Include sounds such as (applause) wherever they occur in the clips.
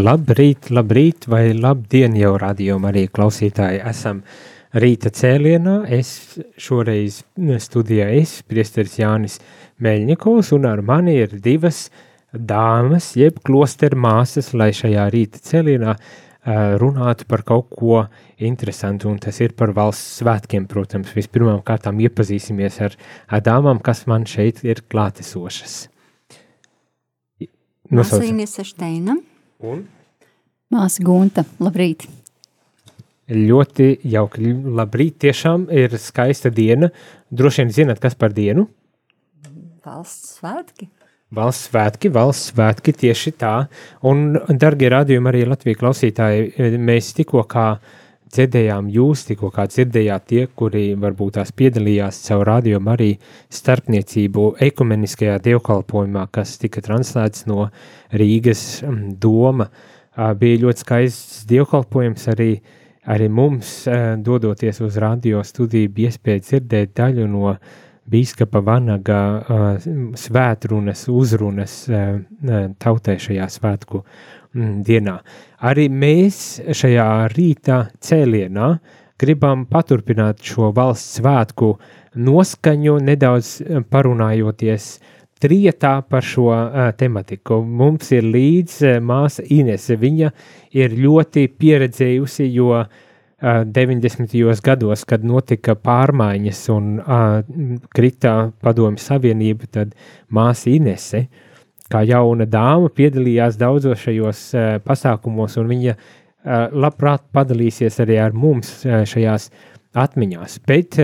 Labrīt, labrīt, vai labdien jau radījumā arī klausītāji esam rīta cēlienā. Es šoreiz studijā es, priesteris Jānis Meļņikovs, un ar mani ir divas dāmas, jeb klosteru māsas, lai šajā rīta cēlienā runātu par kaut ko interesantu, un tas ir par valsts svētkiem, protams. Vispirmām kārtām iepazīsimies ar, ar dāmām, kas man šeit ir klātesošas. Māsa Inese Šteina. Un? Māsa Gunta, labrīt. Ļoti jauki, labrīt, tiešām ir skaista diena. Droši vien zināt, kas par dienu? Valsts svētki. Valsts svētki, valsts svētki, tieši tā. Un, dargie radījumi arī Latvijas klausītāji, mēs tikko kā dzirdējām jūs, tikko kā dzirdējāt tie, kuri varbūt tās piedalījās caur radījumu arī starpniecību ekumeniskajā dievkalpojumā, kas tika translēts no Rīgas doma. Bija ļoti skaists dievkalpojums arī, arī mums, dodoties uz radio studiju, bija iespēja dzirdēt daļu no bīskapa Vanaga svētrunas, uzrunas tautai šajā svētku dienā. Arī mēs šajā rīta cēlienā gribam paturpināt šo valsts svētku noskaņu, nedaudz parunājoties trietā par šo uh, tematiku. Mums ir līdz uh, māsa Inese. Viņa ir ļoti pieredzējusi, jo uh, 90. gados, kad notika pārmaiņas un uh, krita padomju savienība, tad māsa Inese uh, kā jauna dāma piedalījās daudzos šajos uh, pasākumos, un viņa uh, labprāt padalīsies arī ar mums uh, šajās atmiņās. Bet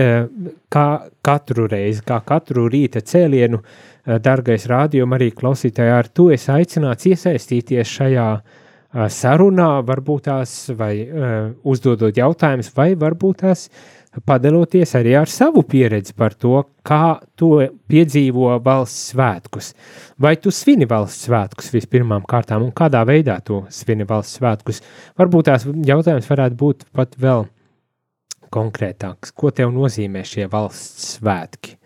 kā katru reizi, kā katru rīta cēlienu, dargais rādījuma arī klausītāji, ar to es aicināts iesaistīties šajā sarunā, varbūt tās vai uzdodot jautājumus, vai varbūt tās padaloties arī ar savu pieredzi par to, kā to piedzīvo valsts svētkus. Vai tu svini valsts svētkus vispirmām kārtām un kādā veidā tu svini valsts svētkus? Varbūt tās jautājums varētu būt pat vēl konkrētāks. Ko tev nozīmē šie valsts svētki?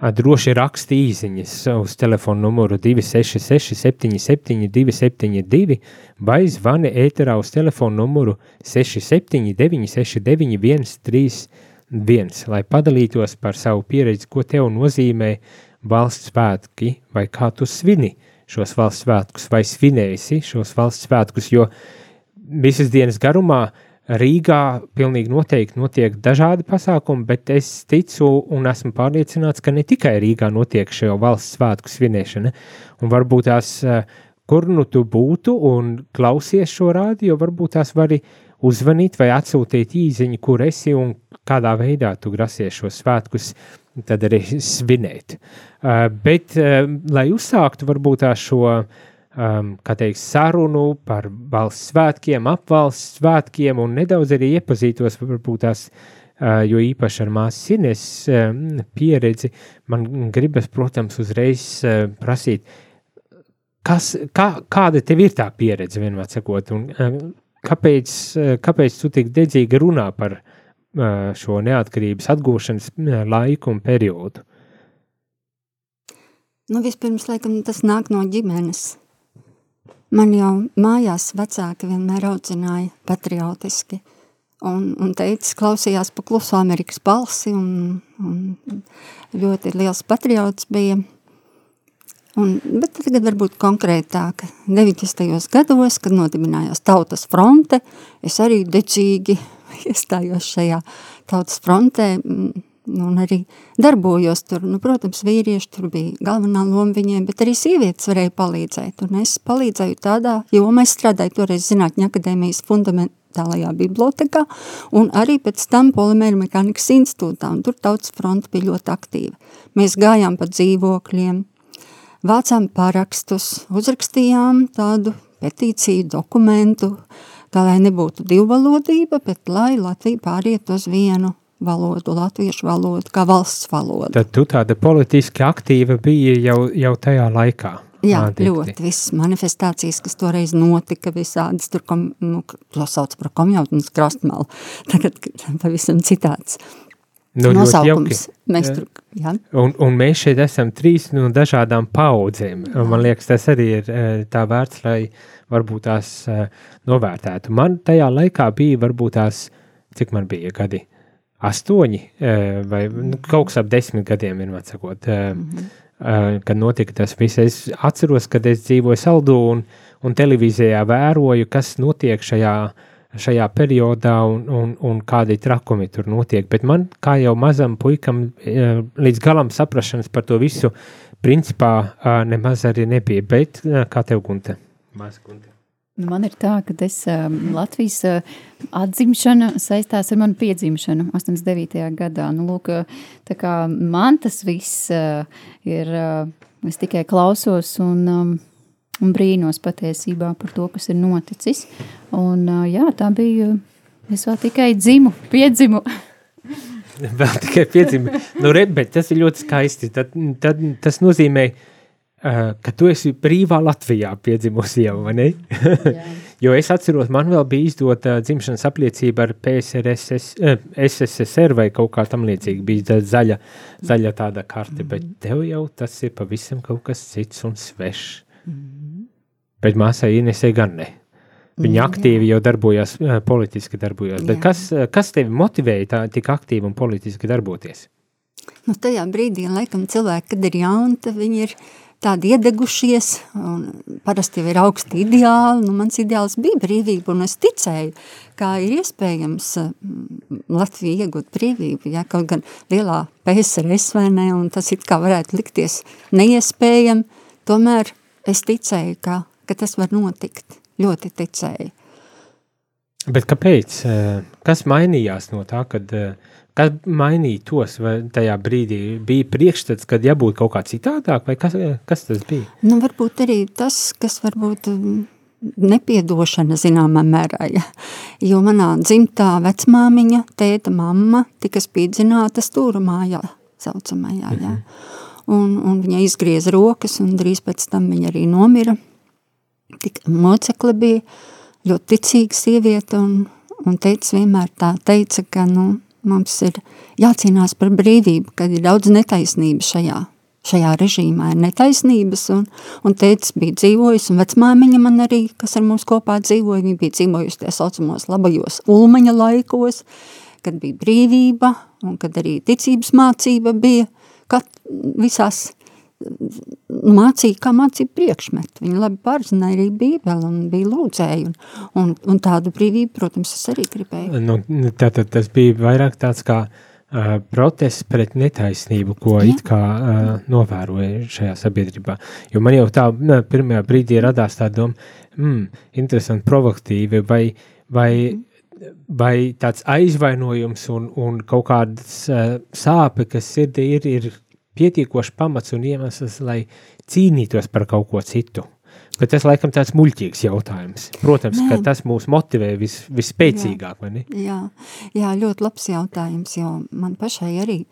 Droši raksti īsiņas uz telefona numuru 266, 77, 272 vai zvani ēterā uz telefona numuru 679, 69, 131, lai padalītos par savu pieredzi, ko tev nozīmē valsts svētki vai kā tu svini šos valsts svētkus vai svinēsi šos valsts svētkus, jo visas dienas garumā uh, Rīgā pilnīgi noteikti notiek dažādi pasākumi, bet es ticu un esmu pārliecināts, ka ne tikai Rīgā notiek šo valsts svētku svinēšana. Un varbūt tās, eh, kur nu tu būtu un klausies šo rādio, varbūt tās vari uzvanīt vai atsūtīt īziņu, kur esi un kādā veidā tu grasies šos svētkus tad arī svinēt. Uh, bet, uh, lai uzsāktu varbūt tā šo uh, um, teikt, sarunu par valsts svētkiem, apvalsts svētkiem un nedaudz arī iepazītos varbūt tās, uh, jo īpaši ar māsas Ines um, pieredzi, man gribas, protams, uzreiz uh, prasīt, kas, kā, kāda tev ir tā pieredze, vienmēr sakot, un uh, kāpēc, uh, kāpēc tu tik dedzīgi runā par uh, šo neatkarības atgūšanas uh, laiku un periodu? Nu, vispirms, laikam, tas nāk no ģimenes. Man jau mājās vecāki vienmēr audzināja patriotiski un, un teicis, klausījās pa kluso Amerikas balsi un, un ļoti liels patriots bija. Un, bet tagad varbūt konkrētāk, 90. gados, kad nodibinājās Tautas fronte, es arī dedzīgi (laughs) iestājos šajā Tautas frontē, un arī darbojos tur. Nu, protams, vīrieši tur bija galvenā loma viņiem, bet arī sievietes varēja palīdzēt. Un es palīdzēju tādā jomā, es strādāju toreiz Zinātņu akadēmijas fundament, tālajā bibliotekā, un arī pēc tam Polimēra mehānikas institūtā, un tur tautas fronte bija ļoti aktīva. Mēs gājām pa dzīvokļiem, vācām parakstus, uzrakstījām tādu petīciju, dokumentu, tā lai nebūtu divvalodība, bet lai Latvija pāriet uz vienu valodu, latviešu valodu, kā valsts valodu. Tad tu tāda politiski aktīva bija jau, jau tajā laikā. Jā, Ādikti. ļoti. Visas manifestācijas, kas toreiz notika, visādas tur, kom, nu, to sauc par komjautnes krastmalu, (laughs) tagad pavisam citāds. Nu, Nosaukums. Mēs tur, jā. Un, un mēs šeit esam trīs no dažādām paudzēm. Un Man liekas, tas arī ir eh, tā vērts, lai varbūt tās eh, novērtētu. Man tajā laikā bija varbūt tās, cik man bija gadi, astoņi eh, vai nu, kaut kas ap desmit gadiem, vienmēr sakot, eh, eh, kad notika tas viss. Es atceros, kad es dzīvoju saldū un, un televīzijā vēroju, kas notiek šajā šajā periodā un, un, un kādi trakumi tur notiek. Bet man, kā jau mazam puikam, līdz galam saprašanas par to visu, principā nemaz arī nebija. Bet kā tev, Gunte? Maz, Gunte. Nu, Man ir tā, ka es, um, Latvijas uh, atzimšana saistās ar manu piedzimšanu 89. gadā. Nu, lūk, uh, tā kā man tas viss uh, ir, uh, es tikai klausos un, um, un brīnos patiesībā par to, kas ir noticis. Un, uh, jā, tā bija, es vēl tikai dzimu, piedzimu. Vēl tikai piedzima. Nu, re, bet tas ir ļoti skaisti. Tad, tad, tas nozīmē, uh, ka tu esi brīvā Latvijā piedzimusi jau, vai ne? (laughs) jo es atceros, man vēl bija izdota dzimšanas apliecība ar PSRS, eh, SSSR vai kaut kā tam līdzīgi. Bija zaļa, zaļa tāda karte, bet tev jau tas ir pavisam kaut kas cits un svešs. Bet māsai Inesē gan ne. Viņa aktīvi jau darbojās, eh, politiski darbojās. Kas, eh, kas tevi motivēja tā tik aktīvi un politiski darboties? Nu, tajā brīdī, laikam, cilvēki, kad ir jauni, tad viņi ir tādi iedegušies, un parasti jau ir augsti ideāli. Nu, mans ideāls bija brīvība, un es ticēju, kā ir iespējams mm, Latvija iegūt brīvību, ja, kaut gan lielā PSRS vai ne, un tas it kā varētu likties neiespējami, tomēr es ticēju, ka, ka tas var notikt, ļoti ticēju. Bet kāpēc? Eh, Kas mainījās no tā, kad eh, kas mainīja tos, vai tajā brīdī bija priekšstats, kad jābūt kaut kā citādāk, vai kas, kas tas bija? Nu, varbūt arī tas, kas varbūt mm, nepiedošana zināmā mērā, ja. jo manā dzimtā vecmāmiņa, tēta, mamma tika spīdzināta stūra mājā, saucamajā, ja. Un, un viņa izgrieza rokas, un drīz pēc tam viņa arī nomira. Tik mocekle bija ļoti ticīga sieviete, un, un teica vienmēr tā teica, ka, nu, mums ir jācīnās par brīvību, kad ir daudz netaisnība šajā, šajā režīmā. Ir netaisnības, un, un tētis bija dzīvojis, un vecmāmiņa man arī, kas ar mums kopā dzīvoja, viņa bija dzīvojusi tie saucamos labajos ulmaņa laikos, kad bija brīvība, un kad arī ticības mācība bija, kat, visās mācīja, kā mācīja priekšmetu. Viņa labi pārzināja arī bībeli un bija lūdzēji, un, un, un tādu brīvību, protams, es arī gribēju. Nu, tātad tas bija vairāk tāds kā uh, protests pret netaisnību, ko Jā. it kā uh, novēroja šajā sabiedrībā. Jo man jau tā nē, pirmajā brīdī radās tā doma, mm, interesanti, provokatīvi, vai, vai, vai tāds aizvainojums un, un kaut kādas uh, sāpe, kas sirdī ir, ir pietiekoši pamats un iemesls, lai cīnītos par kaut ko citu. Bet tas laikam tāds muļķīgs jautājums. Protams, Nē. ka tas mūs motivē vis, visspēcīgāk, vai ne? Jā, jā, ļoti labs jautājums, jo man pašai arī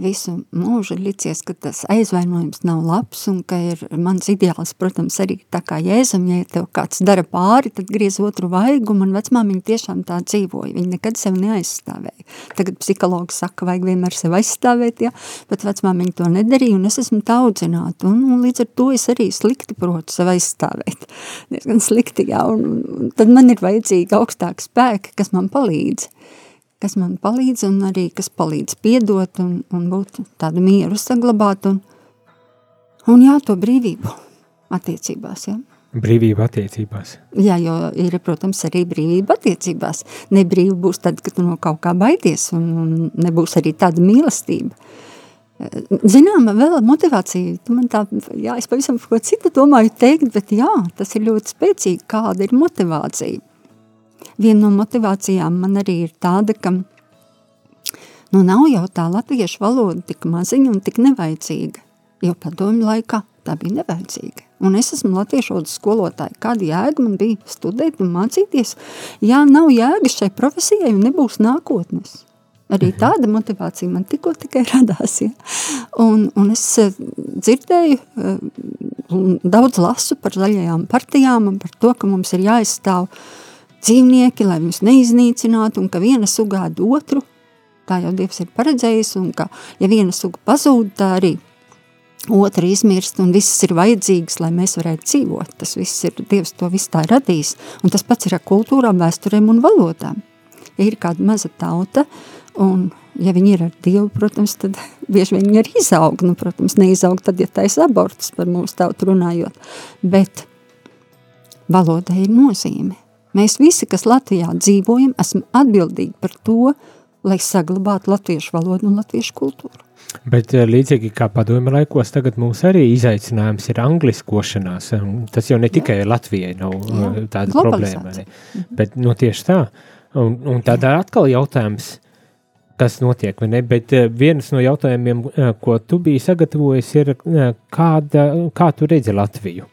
visu mūžu licies, ka tas aizvainojums nav labs un ka ir mans ideāls, protams, arī tā kā jēzum, ja tev kāds dara pāri, tad griez otru vaigu, un vecmāmiņa tiešām tā dzīvoja, viņa nekad sevi neaizstāvēja. Tagad psihologi saka, vajag vienmēr sevi aizstāvēt, ja, bet vecmāmiņa to nedarīja, un es esmu tā audzināta, un, un līdz ar to es arī slikti protu sevi aizstāvēt. Diezgan slikti, jā, un, un tad man ir vajadzīgi augstāki spēki, kas man palīdz kas man palīdz un arī kas palīdz piedot un, un būt tādu mieru saglabāt un, un jā, to brīvību attiecībās, jā. Brīvība attiecībās. Jā, jo ir, protams, arī brīvība attiecībās. Nebrīva būs tad, kad tu no kaut kā baidies un, un nebūs arī tāda mīlestība. Zināma vēl motivācija, tu man tā, jā, es pavisam ko citu domāju teikt, bet jā, tas ir ļoti spēcīgi, kāda ir motivācija. Viena no motivācijām man arī ir tāda, ka nu, nav jau tā latviešu valoda tik maziņa un tik nevajadzīga, jo padomju laikā tā bija nevajadzīga. Un es esmu latviešu valodas skolotāja. Kāda jēga man bija studēt un mācīties? Ja nav jēga šai profesijai un nebūs nākotnes. Arī mhm. tāda motivācija man tikko tikai radās. Ja? Un, un es eh, dzirdēju, eh, daudz lasu par zaļajām partijām un par to, ka mums ir jāizstāv dzīvnieki, lai viņus neiznīcinātu un ka viena sugāda otru. Tā jau Dievs ir paredzējis un ka, ja viena suga pazūd, tā arī otra izmirst, un viss ir vajadzīgs, lai mēs varētu dzīvot. Tas viss ir, Dievs to visu tā radījis, un tas pats ir ar kultūrām, vēsturēm un valodām. Ja ir kāda maza tauta, un ja viņi ir ar Dievu, protams, tad (laughs) bieži vien viņi arī izaug, nu, protams, neizaug tad, ja taisa abortus par mūsu tautu runājot, bet valodai ir nozīme. Mēs visi, kas Latvijā dzīvojam, esam atbildīgi par to, lai saglabātu latviešu valodu un latviešu kultūru. Bet eh, līdzīgi kā padomju laikos, tagad mums arī izaicinājums ir angliskošanās. Tas jau ne tikai Jā. Latvijai nav Jā. Eh, tāda problēma, ne? Mhm. bet nu, tieši tā. Un, un tādā atkal jautājums, kas notiek, vai ne? Bet eh, viens no jautājumiem, ko tu biji sagatavojis, ir, kāda, kā tu redzi Latviju?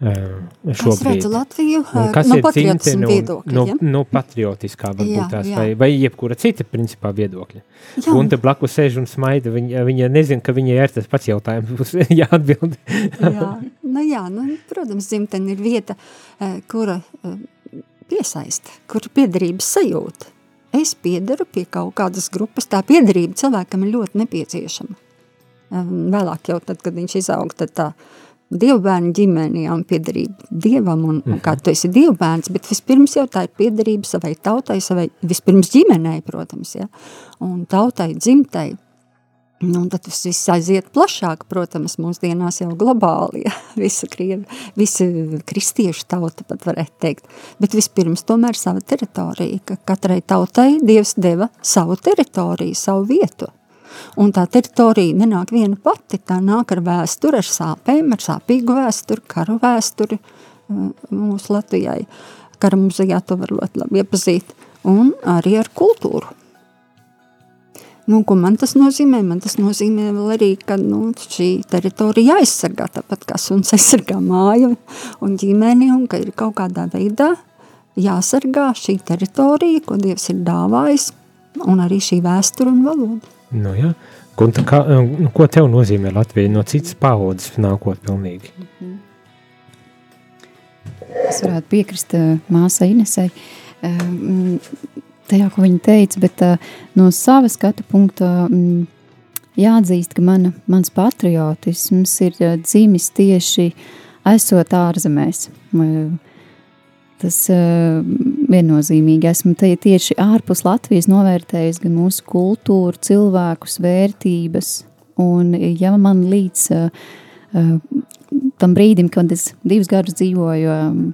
Šobrīd. Es redzu Latviju kas no patriotismu viedokļa. No, ja? no patriotiskā varbūt jā, tās, jā. Vai, vai jebkura cita principā viedokļa. Jā. Un te blakus sēž un smaida, viņa, viņa nezina, ka viņai ir tas pats jautājums, būs (laughs) jāatbild. jā, nu jā, nu, protams, dzimtene ir vieta, kura piesaista, kura piederības sajūta. Es piedaru pie kaut kādas grupas, tā piederība cilvēkam ir ļoti nepieciešama. Vēlāk jau tad, kad viņš izaug, tad tā dievbērnu ģimeni un piederība dievam un, un kā tu esi dievbērns, bet vispirms jau tā ir piederība savai tautai, savai vispirms ģimenei, protams, ja, un tautai, dzimtai. Nu, tad tas viss aiziet plašāk, protams, mūsdienās jau globāli, ja, (laughs) visa krievi, visa kristiešu tauta pat varētu teikt. Bet vispirms tomēr sava teritorija, ka katrai tautai Dievs deva savu teritoriju, savu vietu. Un tā teritorija nenāk viena pati, tā nāk ar vēsturi, ar sāpēm, ar sāpīgu vēsturi, karu vēsturi uh, mūsu Latvijai. Kara muzejā to var ļoti labi iepazīt. Un arī ar kultūru. Nu, ko man tas nozīmē? Man tas nozīmē arī, ka nu, šī teritorija jāaizsargā tāpat kā suns aizsargā māju un ģimeni, un ka ir kaut kādā veidā jāsargā šī teritorija, ko Dievs ir dāvājis, un arī šī vēstura un valoda. Nu, ja. Un kā, nu, ko tev nozīmē Latvija no citas paudzes nākot pilnīgi? Es varētu piekrist uh, māsai Inesai uh, tajā, ko viņa teica, bet uh, no sava skatu punkta um, jāatzīst, ka mana, mans patriotisms ir uh, dzimis tieši esot ārzemēs. Uh, Tas uh, viennozīmīgi esmu tieši ārpus Latvijas novērtējis gan mūsu kultūru, cilvēkus, vērtības. Un, ja man līdz uh, uh, tam brīdim, kad es divus gadus dzīvoju um,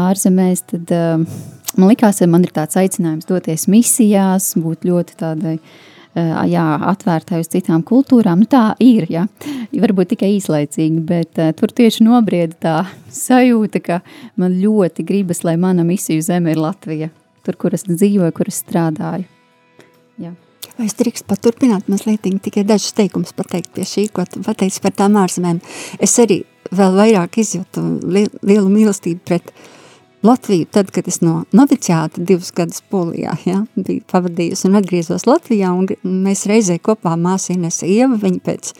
ārzemēs, tad uh, man likās, ka man ir tāds aicinājums doties misijās, būt ļoti tādai uh, jā, atvērtai uz citām kultūrām. Nu, tā ir, ja. varbūt tikai īslaicīgi, bet uh, tur tieši nobrieda tā (laughs) sajūta, ka man ļoti gribas, lai mana misiju zeme ir Latvija. Tur, kur es dzīvoju, kur es strādāju. Jā. Vai es drīkst paturpināt mazliet tikai dažus teikumus pateikt pie šī, ko tu pateici par tām ārzemēm. Es arī vēl vairāk izjūtu lielu mīlestību pret uh, Latviju, tad, kad es no noviciāta divus gadus Polijā ja, biju pavadījusi un atgriezos Latvijā, un mēs reizē kopā māsīnes Ieva, viņa pēc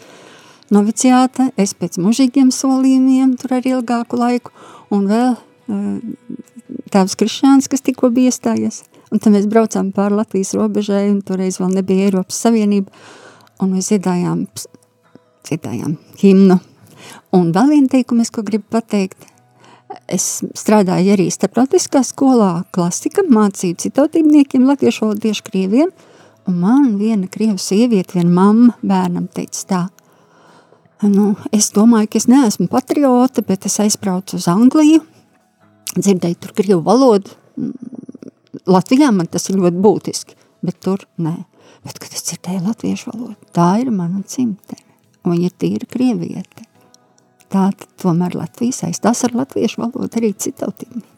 noviciāta, es pēc mužīgiem solījumiem, tur arī ilgāku laiku, un vēl uh, tēvs Krišāns, kas tikko bija iestājies, un tad mēs braucām pār Latvijas robežai, un toreiz vēl nebija Eiropas Savienība, un mēs dziedājām, dziedājām himnu. Un vēl viena teikumu, ko gribu pateikt, Es strādāju arī starptautiskā skolā, klasika, mācīju citautībniekiem, latviešu valodu tieši krieviem, un man viena krievu sieviete, viena mamma bērnam teica tā, nu, es domāju, ka es neesmu patriota, bet es aizbraucu uz Angliju, dzirdēju tur krievu valodu, Latvijā man tas ir ļoti būtiski, bet tur nē. Bet, kad es dzirdēju latviešu valodu, tā ir mana cimtene, un viņa ir tīra krieviete. Tātad tomēr Latvija saistās ar latviešu valodu arī citautībniekiem.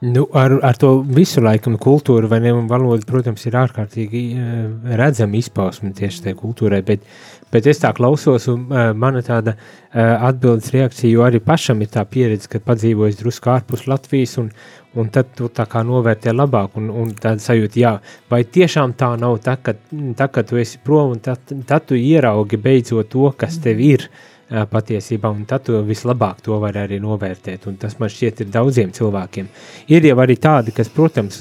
Nu, ar, ar to visu laikam kultūru vai ne, valoda, protams, ir ārkārtīgi uh, redzama izpausme tieši tajā kultūrai, bet, bet es tā klausos, un uh, mana tāda uh, atbildes reakcija, jo arī pašam ir tā pieredze, kad padzīvojis drusku ārpus Latvijas, un, un tad tu tā kā novērtē labāk, un, un tāda sajūta, jā, vai tiešām tā nav tā, ka, tā, ka tu esi prom, un tad, tad tu ieraugi beidzot to, kas tev ir, uh, patiesībā, un tad vislabāk to var arī novērtēt, un tas man šķiet ir daudziem cilvēkiem. Ir jau arī tādi, kas, protams,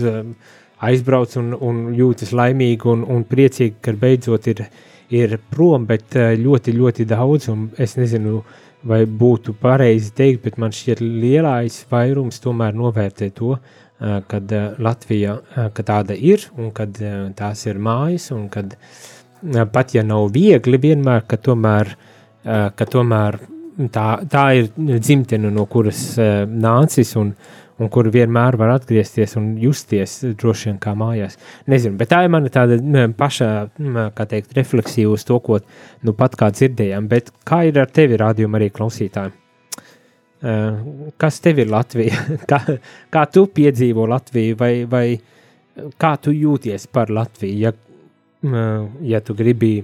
aizbrauc un, un jūtas laimīgi un, un priecīgi, ka beidzot ir, ir prom, bet ļoti, ļoti daudz, un es nezinu, vai būtu pareizi teikt, bet man šķiet lielais vairums tomēr novērtē to, kad Latvija, ka tāda ir, un kad tās ir mājas, un kad pat ja nav viegli vienmēr, ka tomēr uh, ka tomēr tā, tā ir dzimtene, no kuras eh, nācis un, un kur vienmēr var atgriezties un justies droši vien kā mājās. Nezinu, bet tā ir mana tāda paša, kā teikt, refleksija uz to, ko nu pat kā dzirdējām, bet kā ir ar tevi rādījumu arī klausītājiem? Eh, kas tev ir Latvija? (laughs) kā, kā tu piedzīvo Latviju vai, vai kā tu jūties par Latviju? Ja, ja tu gribi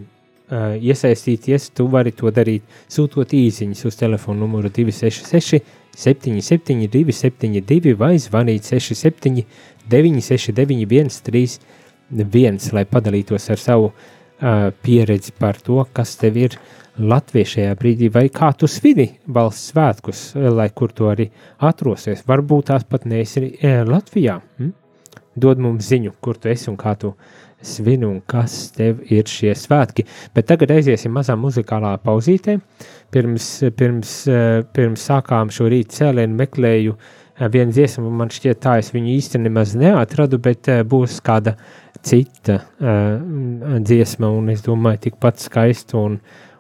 uh, iesaistīties, tu vari to darīt sūtot īsiņas uz telefonu numuru 266 77 272 vai zvanīt 67 969 131, lai padalītos ar savu uh, pieredzi par to, kas tev ir latviešajā brīdī, vai kā tu svidi valsts svētkus, lai kur tu arī atrosies. Varbūt tās pat neesi Latvijā. Hm? Dod mums ziņu, kur tu esi un kā tu esi svin un kas tev ir šie svētki. Bet tagad aiziesim mazā muzikālā pauzītē. Pirms, pirms, pirms sākām šo rītu cēlienu meklēju eh, vienu dziesmu, man šķiet tā, es viņu īsti nemaz neatradu, bet eh, būs kāda cita uh, dziesma, un es domāju, tikpat skaista un,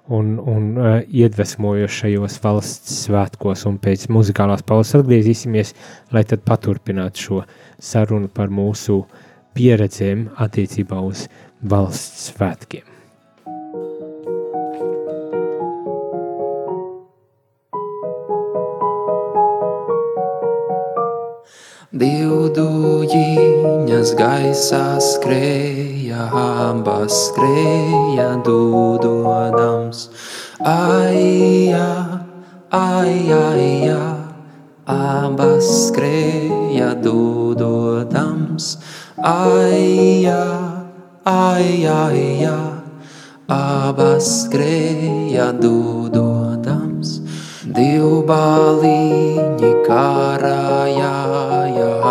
un, un uh, iedvesmojošajos valsts svētkos, un pēc muzikālās pauzes atgriezīsimies, lai tad paturpinātu šo sarunu par mūsu uh, pieredzēm attiecībā uz valsts svētkiem. Divdujiņas gaisā skrēja, abas skrēja dūdodams. Aijā, aijā, aijā, abas skrēja dūdodams. Aijā, aijā, aijā, abas skrēja dūdodams, divbalīņi karājā,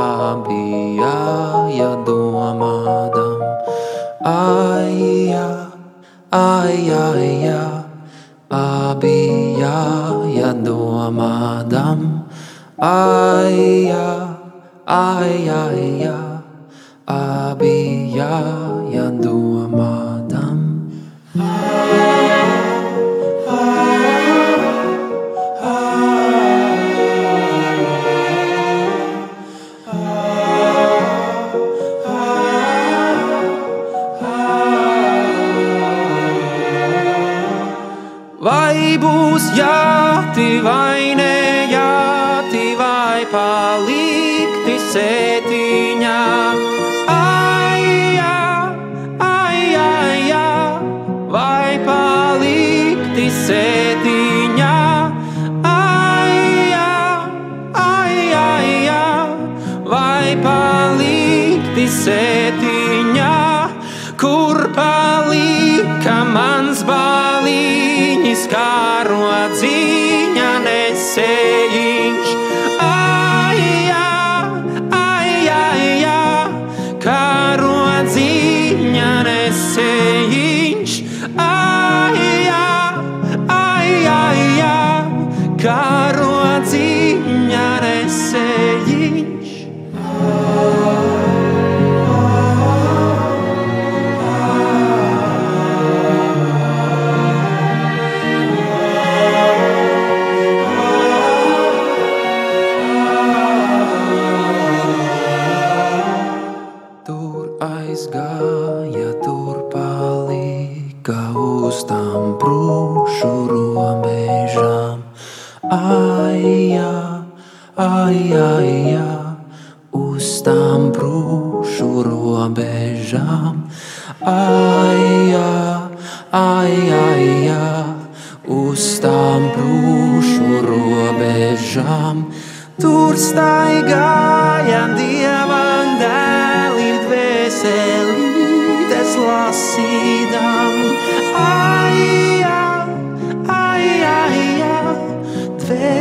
abi jāja domādam. Aijā, aijā, aijā, abi jāja domādam. Aijā, aijā, aijā abi jādomādam. Vai būs jāti vai ne jāti vai palikti sētiņā? aija, aija, aija, uz tām brūšu robežām. Aija, aija, aija, uz tām brūšu robežām. Tur staigāja dievam dēlim dvēseli.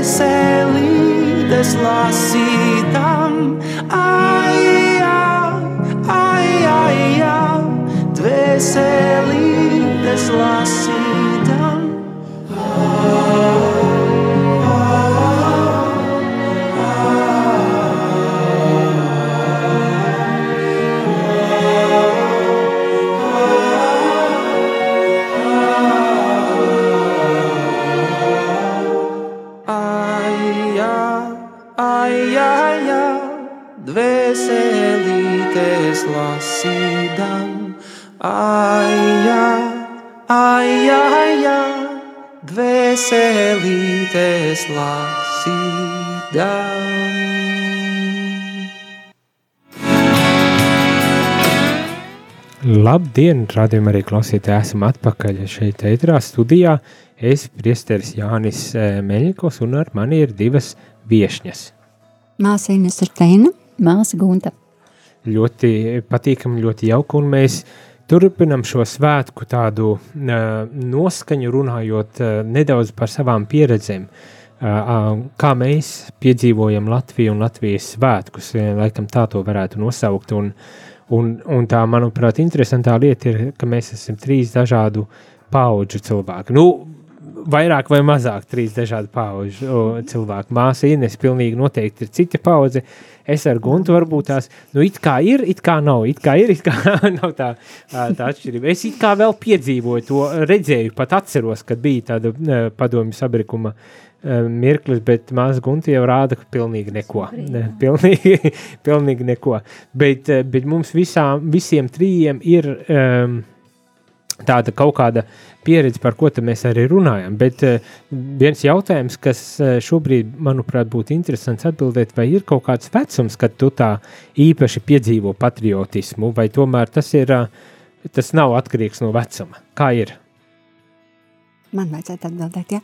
Dvēselītes lasīdam. Ai, jā, ai, ai, jā, lasīdam. Ai, ai, jā, dvēselītes lasīdam. Labdien, rādījumā arī klausītāji, esam atpakaļ šeit ētrā studijā. Es, priesteris Jānis eh, Meļņikos, un ar mani ir divas viešņas. Māsa Ines ir Teina. Māsa Gunta. Ļoti patīkami, ļoti jauki, un mēs turpinam šo svētku tādu noskaņu, runājot nedaudz par savām pieredzēm. Kā mēs piedzīvojam Latviju un Latvijas svētkus, laikam tā to varētu nosaukt. Un, un, un tā, manuprāt, interesantā lieta ir, ka mēs esam trīs dažādu paudžu cilvēki. Nu, vairāk vai mazāk trīs dažādi pauģu cilvēki. Māsa Ines pilnīgi noteikti ir cita paudze. Es ar Guntu varbūt tās, nu it kā ir, it kā nav, it kā ir, it kā (laughs) nav tā, tā atšķirība. Es it kā vēl piedzīvoju to, redzēju, pat atceros, kad bija tāda padomju sabrikuma mirklis, bet māsa Gunta jau rāda, ka pilnīgi neko. Ne, pilnīgi, (laughs) pilnīgi neko. Bet, bet mums visām, visiem trījiem ir um, tāda kaut kāda pieredze, par ko mēs arī runājam. Bet uh, viens jautājums, kas uh, šobrīd, manuprāt, būtu interesants atbildēt, vai ir kaut kāds vecums, kad tu tā īpaši piedzīvo patriotismu, vai tomēr tas, ir, uh, tas nav atkarīgs no vecuma? Kā ir? Man vajadzētu atbildēt, ja.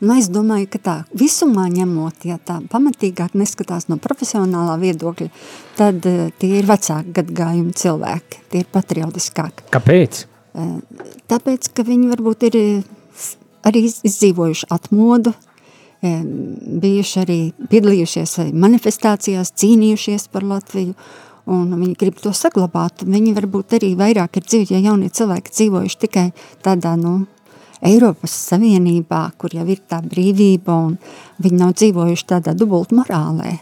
Nu, es domāju, ka tā visumā ņemot, ja tā pamatīgāk neskatās no profesionālā viedokļa, tad tie ir vecāki gadgājumi cilvēki, tie ir patriotiskāki. Kāpēc? Uh, tāpēc, ka viņi varbūt ir arī izdzīvojuši atmodu, uh, bijuši arī piedalījušies manifestācijās, cīnījušies par Latviju, un viņi grib to saglabāt. Viņi varbūt arī vairāk ir dzīvi, ja jaunie cilvēki dzīvojuši tikai tādā, nu, Eiropas Savienībā, kur jau ir tā brīvība, un viņi nav dzīvojuši tādā dubult morālē,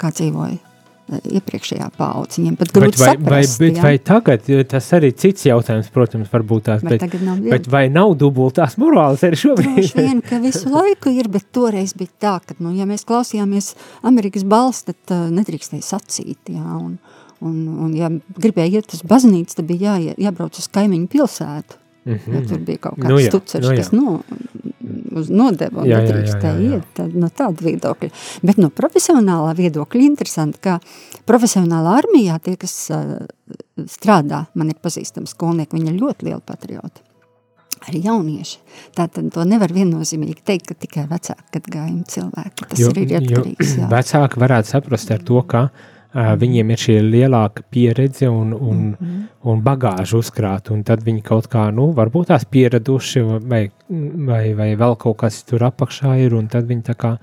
kā dzīvoja iepriekšējā paudze. Viņiem pat grūti vai, saprast. Vai, bet, ja? vai tagad, tas arī cits jautājums, protams, varbūt tās, bet, tagad nav bet vai nav dubultās morāles arī šobrīd? Droši vien, ka visu laiku ir, bet toreiz bija tā, ka, nu, ja mēs klausījāmies Amerikas balss, tad uh, nedrīkstēja sacīt, jā, un, un, un ja gribēja iet uz baznīcu, tad bija jā, jābrauc uz kaimiņu pilsētu. Mm -hmm. ja, tur bija kaut kāds Nu jā, stucers, nu jā. kas no, uz nodeva un nedrīkstēja iet tad, no tāda viedokļa. Bet no profesionālā viedokļa interesanti, ka profesionālā armijā tie, kas uh, strādā, man ir pazīstams skolnieki, viņi ir ļoti lieli patrioti. Arī jaunieši. Tātad to nevar viennozīmīgi teikt, ka tikai vecāki gadgājumi cilvēki. Tas Jo- ir jo atkarīgs. jā. Vecāki varētu saprast ar to, ka uh, viņiem ir šī lielāka pieredze un, un, mm. -hmm. un bagāža uzkrāta, un tad viņi kaut kā, nu, varbūt tās pieraduši, vai, vai, vai vēl kaut kas tur apakšā ir, un tad viņi tā kā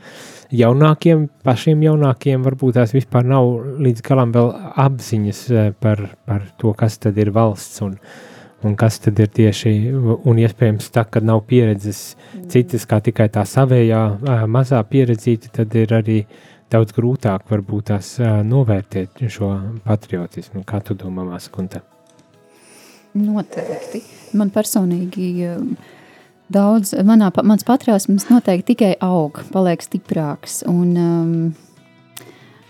jaunākiem, pašiem jaunākiem, varbūt tās vispār nav līdz galam vēl apziņas eh, par, par to, kas tad ir valsts, un, un kas tad ir tieši, un iespējams tā, kad nav pieredzes citas, kā tikai tā savējā ā, mazā pieredzīta, tad ir arī daudz grūtāk varbūt tās novērtēt šo patriotismu. Kā tu domā, Maskunta? Noteikti. Man personīgi daudz, manā, mans patriotisms noteikti tikai aug, paliek stiprāks. Un um,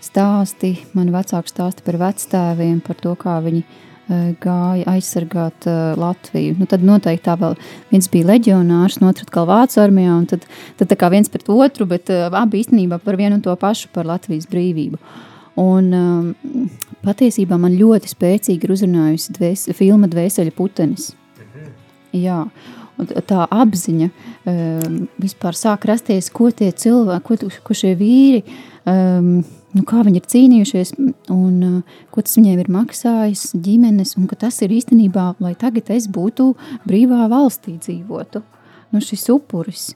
stāsti, man vecāki stāsti par vectēviem, par to, kā viņi uh, gāja aizsargāt uh, Latviju. Nu, tad noteikti tā vēl viens bija leģionārs, no otrs atkal Vācu armijā, un tad, tad tā kā viens pret otru, bet uh, abi īstenībā par vienu un to pašu, par Latvijas brīvību. Un um, patiesībā man ļoti spēcīgi ir uzrunājusi dvēs, filma Dvēseļa putenis. Jā, un tā apziņa um, vispār sāk rasties, ko tie cilvēki, ko, ko šie vīri, um, nu, kā viņi ir cīnījušies un uh, ko tas viņiem ir maksājis, ģimenes, un ka tas ir īstenībā, lai tagad es būtu brīvā valstī dzīvotu. Nu, šis upuris.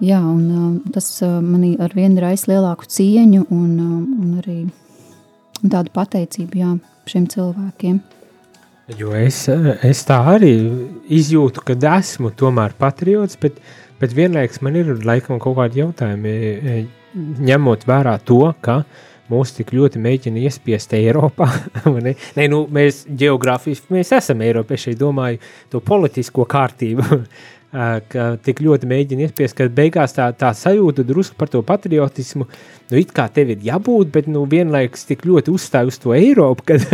Jā, un um, tas uh, manī ar vienu raisu lielāku cieņu un, um, un arī tādu pateicību jā, šiem cilvēkiem. Jo es, es tā arī izjūtu, ka esmu tomēr patriots, bet, bet vienlaikus man ir laikam kaut kādi jautājumi, e, ņemot vērā to, ka mūs tik ļoti mēģina iespiest Eiropā. (laughs) ne? Nē, nu, mēs geogrāfiski mēs esam Eiropieši, domāju, to politisko kārtību. Ka tik ļoti mēģina iespiest, ka beigās tā, tā sajūta drusku par to patriotismu, nu it kā tev ir jābūt, bet nu vienlaikus tik ļoti uzstāj uz to Eiropu, (laughs) kad,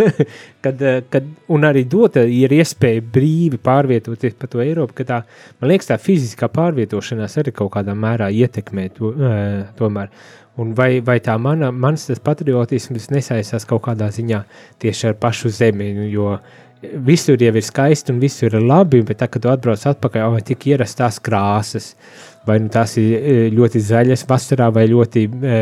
kad, kad arī dota ir iespēja brīvi pārvietoties pa to Eiropu, tā, man liekas, tā fiziskā pārvietošanās arī kaut kādā mērā ietekmē to, tomēr. Un vai, vai tā mana, mans patriotisms nesaistās kaut kādā ziņā tieši ar pašu zemi, nu, jo visur jau ir skaisti un visur ir labi, bet tā, kad tu atbrauc atpakaļ, vai tik ierastās krāsas, vai nu tās ir e, ļoti zaļas vasarā, vai ļoti e,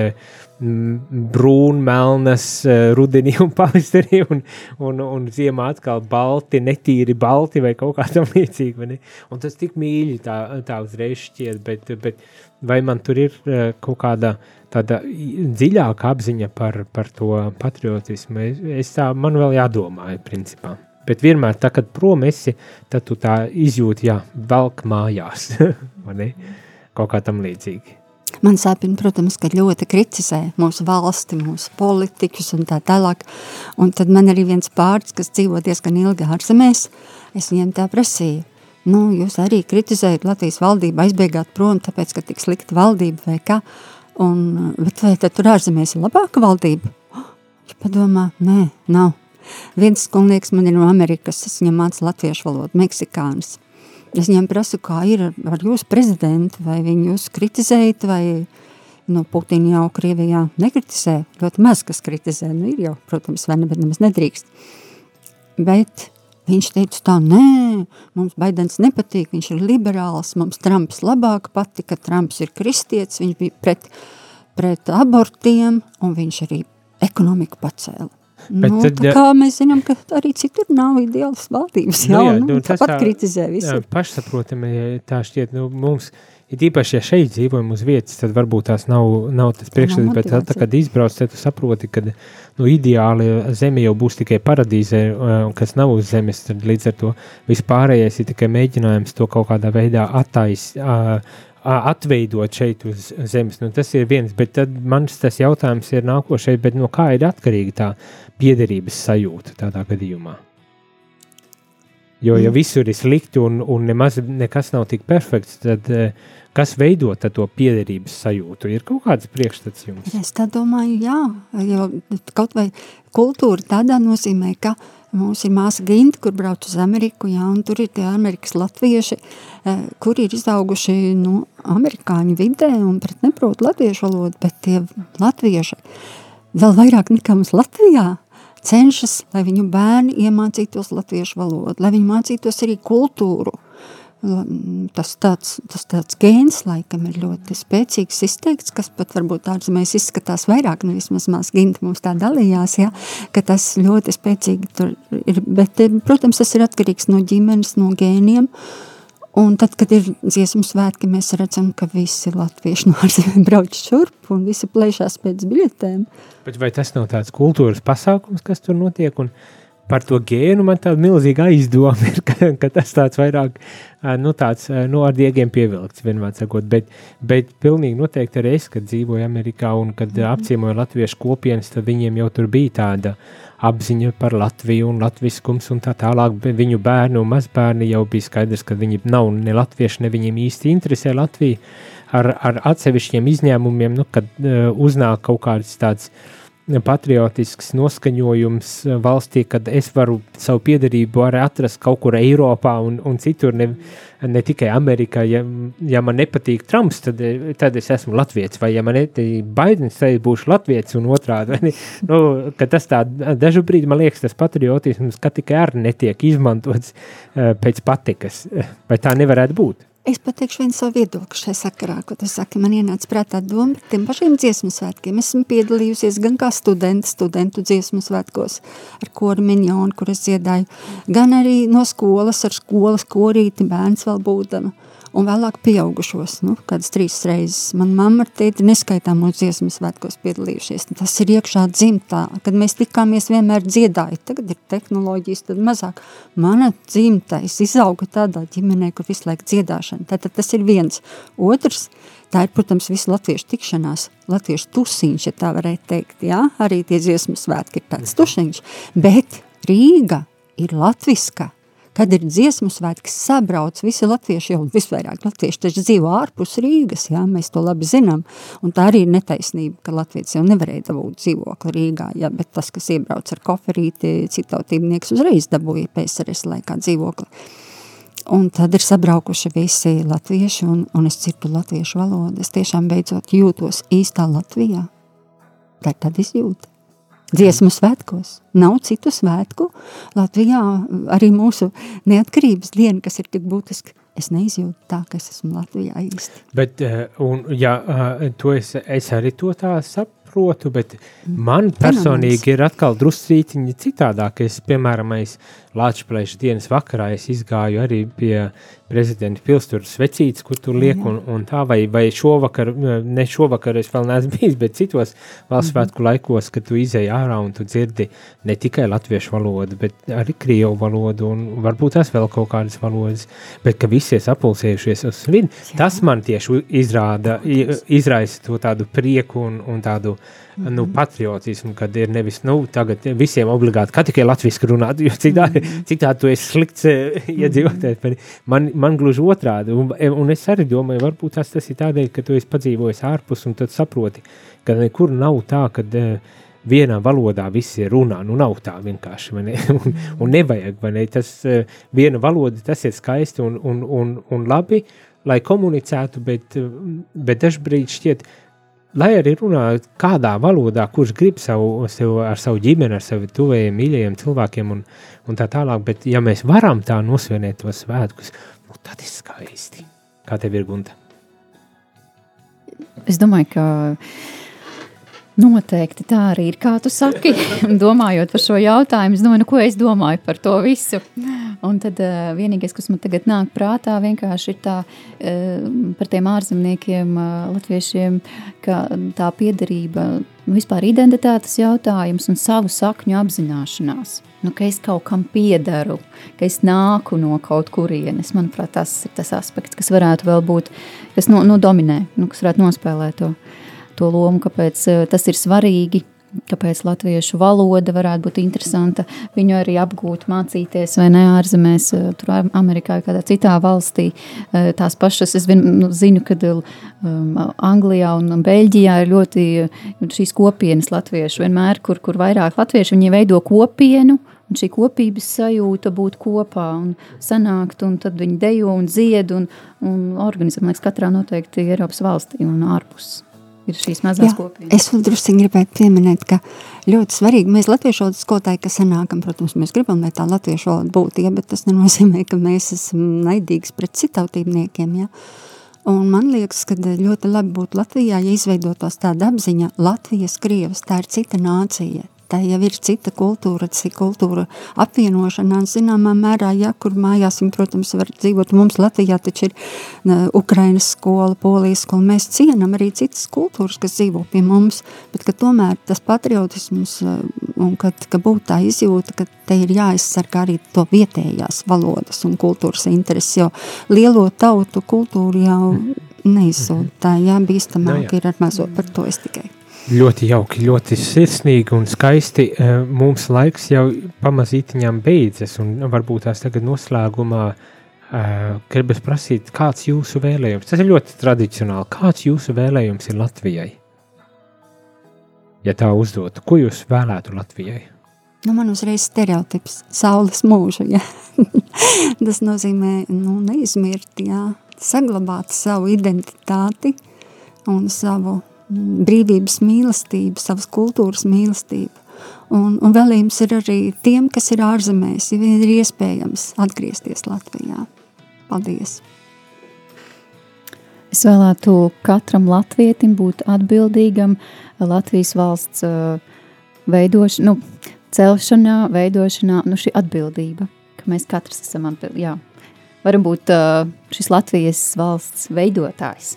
brūn, melnas e, rudenī un (laughs) pavasarī, un, un, un ziemā atkal balti, netīri balti vai kaut kā tam ne? Un tas tik mīļi tā, tā uzreiz šķiet, bet, bet vai man tur ir e, kaut kāda tāda dziļāka apziņa par, par to patriotismu, es, es tā, man vēl jādomā, principā. Bet vienmēr, tā, kad prom esi, tad tu tā izjūti, jā, velk mājās? (laughs) Kaut kā tam līdzīgi. Man sāpina, protams, ka ļoti kritizē mūsu valsti, mūsu politiķus un tā tālāk. Un tad man arī viens pārts, kas dzīvo diezgan ilgi ārzemēs, es viņiem tā prasīju. Nu, jūs arī kritizējat Latvijas valdību, aizbēgāt prom, tāpēc, ka tik slikta valdība vai kā. Un, bet vai tad tur ārzemēs ir labāka valdība? Viņš padomā, nē, nav. Viens skolnieks man ir no Amerikas, es viņam mācu latviešu valodu, meksikānis. Es viņam prasu, kā ir ar, ar jūsu prezidentu, vai viņu jūs kritizējat, vai nu, Putina jau Krievijā nekritizē, ļoti maz kas kritizē, nu ir jau, protams, vai ne, bet nemaz nedrīkst. Bet viņš teica tā, nē, mums Baidens nepatīk, viņš ir liberāls, mums Trumps labāk patika, Trumps ir kristietis, viņš bija pret, pret abortiem, un viņš arī ekonomiku pacēla. Bet nu, tad, tā kā mēs zinām, ka arī citur nav ideālas valdības, jā, Nu jā, nu, nu, nu, tāpat tā- kritizē Jā, visur. pašsaprotami, ja tā šķiet, nu, mums ir īpaši, ja šeit dzīvojam uz vietas, tad varbūt tās nav, nav tas priekšstats, bet tad, motivācija. kad izbrauc, tad tu saproti, ka nu, ideāli zeme jau būs tikai paradīze, uh, kas nav uz zemes, tad līdz ar to vispārējais ir tikai mēģinājums to kaut kādā veidā attais, uh, atveidot šeit uz zemes. Nu, tas ir viens, bet mans tas jautājums ir nākošais, bet no kā ir atkarīga tā piederības sajūta tādā gadījumā? Jo, ja Mm. visur ir slikti un, un nemaz nekas nav tik perfekts, tad eh, kas veido to piederības sajūtu? Ir kaut kāds priekšstats jums? Es domāju, jā, jo kaut vai kultūra tādā nozīmē, ka mums ir māsa Ginta, kur brauc uz Ameriku, jā, un tur ir tie Amerikas latvieši, eh, kuri ir izauguši, nu, amerikāņu vidē un pret neprot latviešu valodu, bet tie latvieši vēl vairāk nekā mums Latvijā cenšas, lai viņu bērni iemācītos latviešu valodu, lai viņi mācītos arī kultūru. La- Tas tāds, tas tāds gēns laikam ir ļoti spēcīgs izteikts, kas pat varbūt ārzemēs izskatās vairāk, nu vismaz mās Ginta mums tā dalījās, ja, ka tas ļoti spēcīgi tur ir, bet, eh, protams, tas ir atkarīgs no ģimenes, no gēniem, un tad, kad ir dziesmu svētki, mēs redzam, ka visi latvieši no ārzemēm (laughs) brauc šurp un visi plēšās pēc biļetēm. Bet vai tas nav tāds kultūras pasākums, kas tur notiek? Un par to gēnu man tāda milzīga aizdoma (laughs) ir, ka, ka tas tāds vairāk, nu tāds, nu ar diegiem pievilkts, vienmēr sakot, bet, bet pilnīgi noteikti arī es, kad dzīvoju Amerikā un kad mm. apciemoju latviešu kopienas, tad viņiem jau tur bija tāda apziņa par Latviju un latviskums un tā tālāk, viņu bērni un mazbērni jau bija skaidrs, ka viņi nav ne latvieši, ne viņiem īsti interesē Latviju. Ar, ar atsevišķiem izņēmumiem, nu, kad uh, uznāk kaut kāds tāds patriotisks noskaņojums valstī, kad es varu savu piedarību arī atrast kaut kur Eiropā un, un citur, ne, ne tikai Amerikā. Ja, ja man nepatīk Trumps, tad, tad es esmu latviečs, vai ja man nepatīk Baidens, tad būšu latviečs un otrādi. Nu, tas tā dažu brīdi man liekas, tas patriotisms, ka tikai arī netiek izmantots uh, pēc patikas, vai tā nevarētu būt? Es pateikšu vienu savu viedokli šai sakarā, ko tu saki, man ienāca prātā doma par tiem pašiem dziesmu svētkiem. Esmu piedalījusies gan kā studenta, studentu dziesmu svētkos ar koru miņonu, kur es dziedāju, gan arī no skolas ar skolas korīti bērns vēl būdama un vēlāk pieaugušos, nu, kādas trīs reizes. Man mamma ar tēti neskaitāmos dziesmu svētkos piedalījušies. Tas ir iekšā dzimtā, kad mēs tikāmies vienmēr dziedāji. Tagad ir tehnoloģijas, tad mazāk. Mana dzimtais izauga tādā ģimenē, kur visu laiku dziedāšana. Tātad tas ir viens. Otrs, tā ir, protams, visu latviešu tikšanās, latviešu tusiņš, ja tā varētu teikt, jā, arī tie dziesmu svētki ir tāds tušiņš, bet Rīga ir latviska, kad ir dziesmu svētki, sabrauc visi latvieši, jau visvairāk latvieši taču dzīvo ārpus Rīgas, jā, mēs to labi zinām, un tā arī ir netaisnība, ka latvieši jau nevarēja dabūt dzīvokli Rīgā, jā, bet tas, kas iebrauc ar koferīti, citautībnieks uzreiz dabūja PSRS laikā dzīvokli. Un tad ir sabraukuši visi latvieši, un, un es dzirdu latviešu valodu. Es tiešām beidzot jūtos īstā Latvijā. Tā ir tāda izjūta dziesmu svētkos. Nav citu svētku. Latvijā arī mūsu neatkarības diena, kas ir tik būtiski, es neizjūtu tā, ka es esmu Latvijā īsti. Bet, eh, un, ja, eh, to es, es arī to tā saprotu, bet man personīgi ir atkal druscītiņi citādāk. Es, piemēram, es Latvijas dienas vakarā es izgāju arī pie prezidenta pilsturas svecītes, kur tur liek, un, un tā, vai, vai šovakar, ne šovakar es vēl neesmu (laughs) bijis, bet citos valsts svētku mm -hmm. laikos, kad tu izēji ārā un tu dzirdi ne tikai latviešu valodu, bet arī krievu valodu, un varbūt tās vēl kaut kādas valodas, bet ka visi ir sapulsējušies uz svin, tas man tieši izrāda, izraisa to tādu prieku un, un tādu. Nu, patriotismu, kad ir nevis nu, tagad visiem obligāti, kā tikai latviešu runāt, jo citādi, mm citādi tu esi slikts iedzīvotājs. Ja man, man gluži otrādi, un, un es arī domāju, varbūt tas, tas ir tādēļ, ka tu esi padzīvojis ārpus un tad saproti, ka nekur nav tā, kad uh, vienā valodā visi runā. Nu, nav tā vienkārši. Ne? (laughs) Un, un nevajag, vai ne? Tas uh, viena valoda, tas ir skaisti un, un, un, un labi, lai komunicētu, bet, bet dažbrīd šķiet, uh, lai arī runā kādā valodā, kurš grib savu, sev, ar savu ģimeni, ar savu tuvējiem, mīļajiem cilvēkiem un, un tā tālāk, bet ja mēs varam tā nosvinēt tos svētkus, nu tad ir skaisti. Kā tev ir, Gunta? Es domāju, ka Noteikti tā arī ir. Kā tu saki, (laughs) domājot par šo jautājumu, es domāju, nu, ko es domāju par to visu. Un tad uh, vienīgais, kas man tagad nāk prātā, vienkārši ir tā uh, par tiem ārzemniekiem, uh, latviešiem, ka tā piederība, nu, vispār identitātes jautājums un savu sakņu apzināšanās. Nu, ka es kaut kam piedaru, ka es nāku no kaut kurienes. Manuprāt, tas ir tas aspekts, kas varētu vēl būt, kas no, no dominē, nu, kas varētu nospēlēt to to lomu, kāpēc eh, tas ir svarīgi, kāpēc latviešu valoda varētu būt interesanta, viņu arī apgūt, mācīties vai ne ārzemēs, eh, tur Amerikā vai kādā citā valstī. Eh, tās pašas, es nu, zinu, ka um, Anglijā un Beļģijā ir ļoti šīs kopienas latviešu vienmēr, kur, kur vairāk latviešu, viņi veido kopienu, un šī kopības sajūta būt kopā un sanākt, un tad viņi dejo un dzied un, un organizē, man liekas, katrā noteikti Eiropas valstī un ārpus ir šīs mazās Jā, kopienas. Es vēl drusku gribētu pieminēt, ka ļoti svarīgi mēs latviešu valodas skolotāji, kas sanākam, protams, mēs gribam, lai tā latviešu valoda būtu, ja, bet tas nenozīmē, ka mēs esam naidīgs pret citautībniekiem, ja. Un man liekas, ka ļoti labi būtu Latvijā, ja izveidotos tāda apziņa Latvijas, Krievas, tā ir cita nācija, tā jau ir cita kultūra, tas ir kultūra apvienošanās zināmā mērā, ja, kur mājās viņi, protams, var dzīvot. Mums Latvijā taču ir uh, Ukrainas skola, Polijas skola, mēs cienam arī citas kultūras, kas dzīvo pie mums, bet ka tomēr tas patriotisms uh, un kad, ka būtu tā izjūta, ka te ir jāizsargā arī to vietējās valodas un kultūras intereses, jo lielo tautu kultūru jau neizsūta, tā jābīstamāk no, jā. ir ar mazo, par to es tikai. Ļoti jauki, ļoti sirsnīgi un skaisti. Eh, mums laiks jau pamazītiņām beidzas, un varbūt tās tagad noslēgumā uh, gribas prasīt, kāds jūsu vēlējums? Tas ir ļoti tradicionāli. Kāds jūsu vēlējums ir Latvijai? ja tā uzdotu, ko jūs vēlētu Latvijai? Nu, man uzreiz stereotips – saules mūžu, ja. (laughs) Tas nozīmē, nu, neizmirt, jā, saglabāt savu identitāti un savu brīvības mīlestību, savas kultūras mīlestību. Un, un vēlījums ir arī tiem, kas ir ārzemēs, ja vien ir iespējams atgriezties Latvijā. Paldies! Es vēlētu katram latvietim būt atbildīgam Latvijas valsts uh, veidošanā, nu, celšanā, veidošanā, nu šī atbildība, ka mēs katrs esam atbildīgi, jā. Varam būt uh, šis Latvijas valsts veidotājs.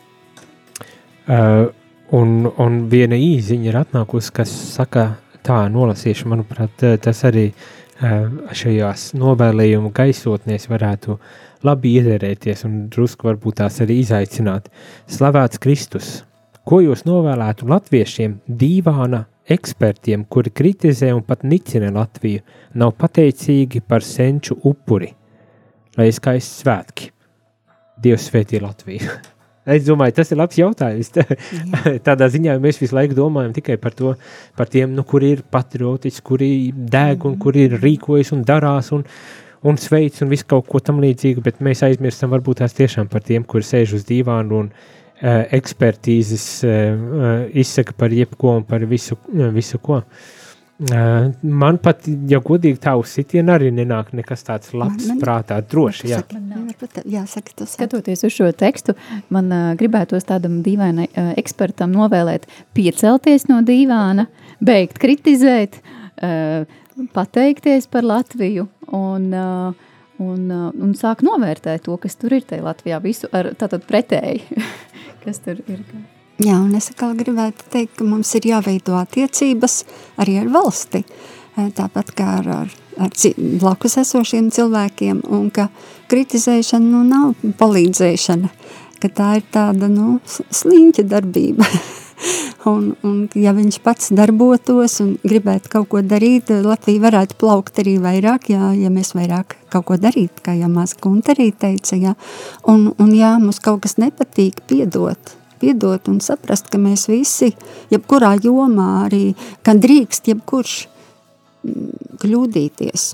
Uh, un, un viena īziņa ir atnākusi, kas saka tā nolasīšu, manuprāt, tas arī šajās novēlējumu gaisotnēs varētu labi ierēties un drusku varbūt tās arī izaicināt. Slavēts Kristus! Ko jūs novēlētu latviešiem, dīvāna ekspertiem, kuri kritizē un pat nicina Latviju, nav pateicīgi par senču upuri? Lai skaisti svētki! Dievs svētī Latviju! (laughs) Es domāju, tas ir labs jautājums. (laughs) Tādā ziņā mēs visu laiku domājam tikai par to, par tiem, nu, kuri ir patriotiski, kuri deg un kuri ir rīkojas un darās. Un, un sveic un visu kaut ko tam līdzīgu, bet mēs aizmirstam varbūt tās tiešām par tiem, kuri sēž uz dīvānu un uh, ekspertīzes uh, izsaka par jebko un par visu, visu ko. Uh, man pat, ja godīgi tā uz sitienu arī nenāk nekas tāds labs man, man, prātā, droši, jā. Jā, saka, tas Skatoties uz šo tekstu, man uh, gribētos tādam dīvainai uh, ekspertam novēlēt piecelties no dīvāna, beigt kritizēt, uh, pateikties par Latviju un, uh, un, uh, un sāk novērtēt to, kas tur ir tajā Latvijā, visu ar tātad pretēji, (laughs) kas tur ir. Jā, un es atkal gribētu teikt, ka mums ir jāveido attiecības arī ar valsti, tāpat kā ar, ar, ar blakus esošiem cilvēkiem, un ka kritizēšana nu, nav palīdzēšana, ka tā ir tāda nu, sliņķa darbība. (laughs) Un, un ja viņš pats darbotos un gribētu kaut ko darīt, Latvija varētu plaukt arī vairāk, jā, ja mēs vairāk kaut ko darītu, kā jau maz Gunta arī teica, jā. Un, un jā, mums kaut kas nepatīk, piedot, piedot un saprast, ka mēs visi, jebkurā jomā arī, ka drīkst jebkurš mm, kļūdīties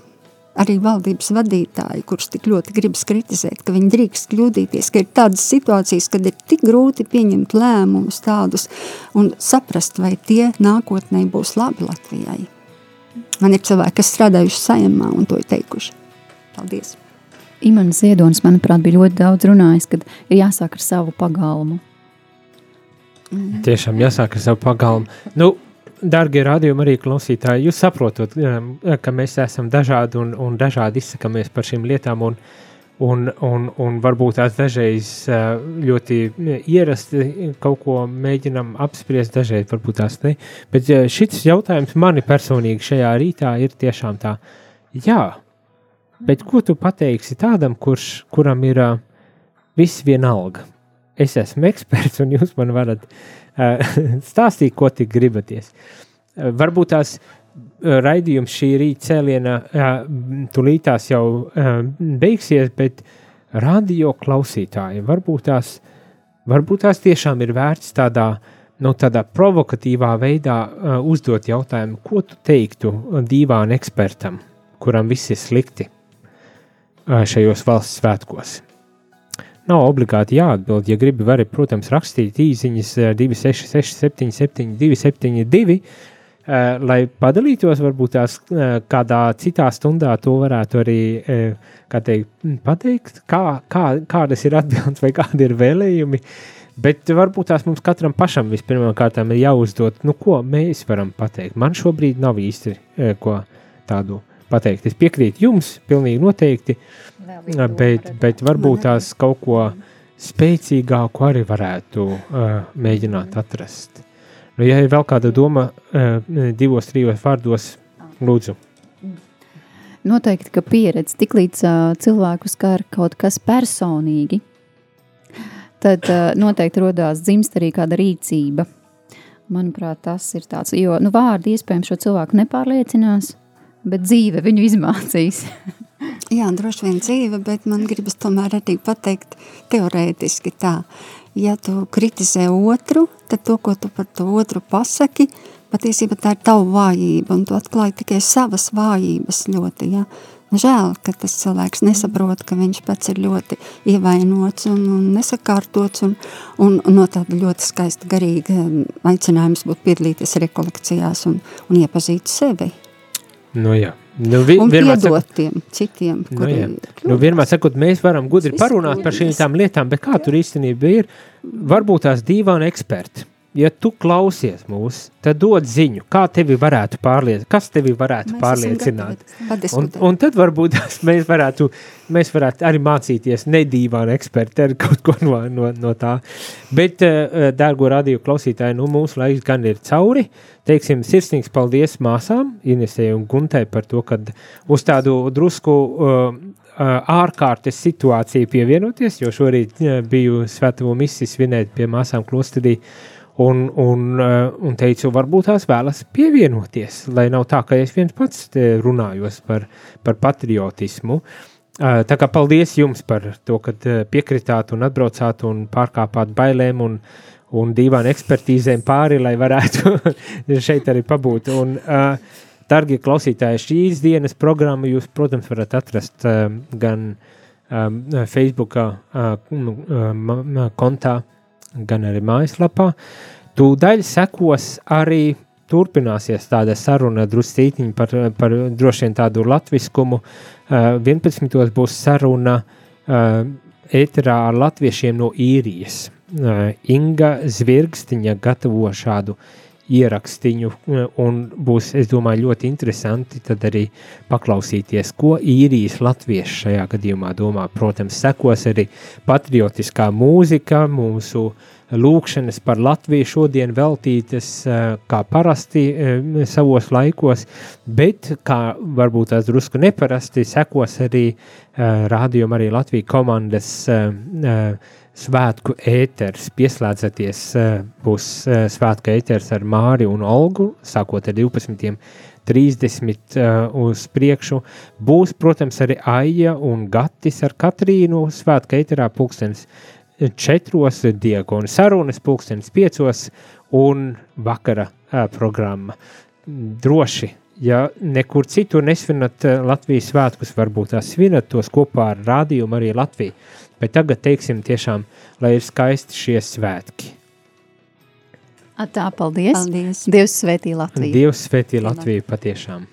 arī valdības vadītāji, kurus tik ļoti gribas kritizēt, ka viņi drīkst kļūdīties, ka ir tādas situācijas, kad ir tik grūti pieņemt lēmumus tādus un saprast, vai tie nākotnē būs labi Latvijai. Man ir cilvēki, kas strādājuši saimā un to ir teikuši. Paldies! Imants Ziedonis, manuprāt, bija ļoti daudz runājis, kad ir jāsāk ar savu pagalmu. Mm. Tiešām jāsāk ar savu pagalmu. Nu, Darbie radījumi arī klausītāji, jūs saprotat, um, ka mēs esam dažādi un, un dažādi izsakamies par šīm lietām. Un, un, un, un varbūt tās dažreiz uh, ļoti ierasti kaut ko mēģinam apspriest, dažreiz varbūt tās ne. Bet uh, šis jautājums mani personīgi šajā rītā ir tiešām tā, jā, bet ko tu pateiksi tādam, kurš, kuram ir uh, viss vienalga? Es esmu eksperts un jūs man varat uh, (laughs) stāstīt, ko tik gribaties. Eh, varbūt tās eh, raidījums šī rīta cēlienā tulītās jau beigsies, bet radio klausītāji varbūt tās, varbūt tās tiešām ir vērts tādā, nu, tādā provokatīvā veidā uzdot jautājumu, ko tu teiktu divām ekspertam, kuram viss ir slikti šajos valsts svētkos. Nav obligāti jāatbild. Ja gribi, vari, protams, rakstīt īsiņas 266, 77, 272, lai padalītos, varbūt tās uh, kādā citā stundā to varētu arī uh, kā teikt, pateikt, kā, kā, kādas ir atbildes vai kādi ir vēlējumi. Bet varbūt tās mums katram pašam vispirmkārt ir jāuzdod, nu, ko mēs varam pateikt. Man šobrīd nav īsti uh, ko tādu pateikt. Es piekrītu jums, pilnīgi noteikti. Bet, bet varbūt tās kaut ko spēcīgāku arī varētu uh, mēģināt atrast. Nu, ja ir vēl kāda doma, uh, divos, trijos vārdos, lūdzu. Noteikti, ka pieredze tik līdz uh, cilvēku skar kaut kas personīgi, tad uh, noteikti rodās dzimst arī kāda rīcība. Manuprāt, tas ir tāds, jo nu, vārdi iespējams šo cilvēku nepārliecinās, bet dzīve viņu izmācīs. (laughs) Jā, droši vien dzīve, bet man gribas tomēr arī pateikt teorētiski tā. Ja tu kritizē otru, tad to, ko tu par to otru pasaki, patiesībā tā ir tava vājība, un tu atklāji tikai savas vājības ļoti, ja. Žēl, ka tas cilvēks nesaprot, ka viņš pats ir ļoti ievainots un, un nesakārtots, un, un, un no tāda ļoti skaista garīga aicinājums būt piedalīties rekolekcijās un, un iepazīt sevi. Nu jā. Nu, vi, Un piedot sakot- tiem citiem, Nu, jā. nu, vienmēr sakot, mēs varam gudri parunāt par šīm lietām, bet kā tur īstenībā ir? Varbūt tās dīvaini eksperti. Ja tu klausies mūs, tad dod ziņu, kā tevi varētu pārliecināt, kas tevi varētu Mēs pārliecināt. Un, un tad varbūt (laughs) mēs varētu, mēs varētu arī mācīties nedīvāni eksperti ar kaut ko no, no, no tā. Bet, eh, dārgo radio klausītāji, nu mūsu laiks gan ir cauri. Teiksim, sirsnīgs paldies māsām, Inesē un Guntai par to, ka uz tādu drusku uh, uh, ārkārtas situāciju pievienoties, jo šorīt uh, biju svētumu misiju svinēt pie māsām klosterī un, un, uh, un teicu, varbūt tās vēlas pievienoties, lai nav tā, ka es viens pats te runājos par, par patriotismu. Uh, Tā kā paldies jums par to, ka piekritāt un atbraucāt un pārkāpāt bailēm un, un dīvainu ekspertīzēm pāri, lai varētu (laughs) šeit arī pabūt. Un, Dargie klausītāji, šīs dienas programmu jūs, protams, varat atrast gan Facebook kontā, gan arī mājaslapā. Tūdaļ sekos arī turpināsies tāda saruna druscītiņa par, par droši vien tādu latviskumu. Uh, 11. būs saruna uh, ēterā ar latviešiem no īrijas. Uh, Inga Zvirgstiņa gatavo šādu ierakstiņu, uh, un būs, es domāju, ļoti interesanti tad arī paklausīties, ko īrijas latvieši šajā gadījumā domā. Protams, sekos arī patriotiskā mūzika, mūsu lūkšanas par Latviju šodien veltītas uh, kā parasti uh, savos laikos, bet kā varbūt tās drusku neparasti sekos arī rādījuma arī Latvijas komandas svētku ēters. Pieslēdzaties, uh, būs uh, svētku ēters ar Māri un Olgu, sākot ar 12. 30 uh, uz priekšu. Būs, protams, arī Aija un Gatis ar Katrīnu svētku ēterā pulkstens četros diagonu sarunas, pulkstenis piecos un vakara programma. Droši, ja nekur citur nesvinat Latvijas svētkus, varbūt tās svinat tos kopā ar rādījumu arī Latviju, bet tagad teiksim tiešām, lai ir skaisti šie svētki. A, tā, paldies. Paldies. Dievs svētī Latviju. Dievs svētī Latviju patiešām.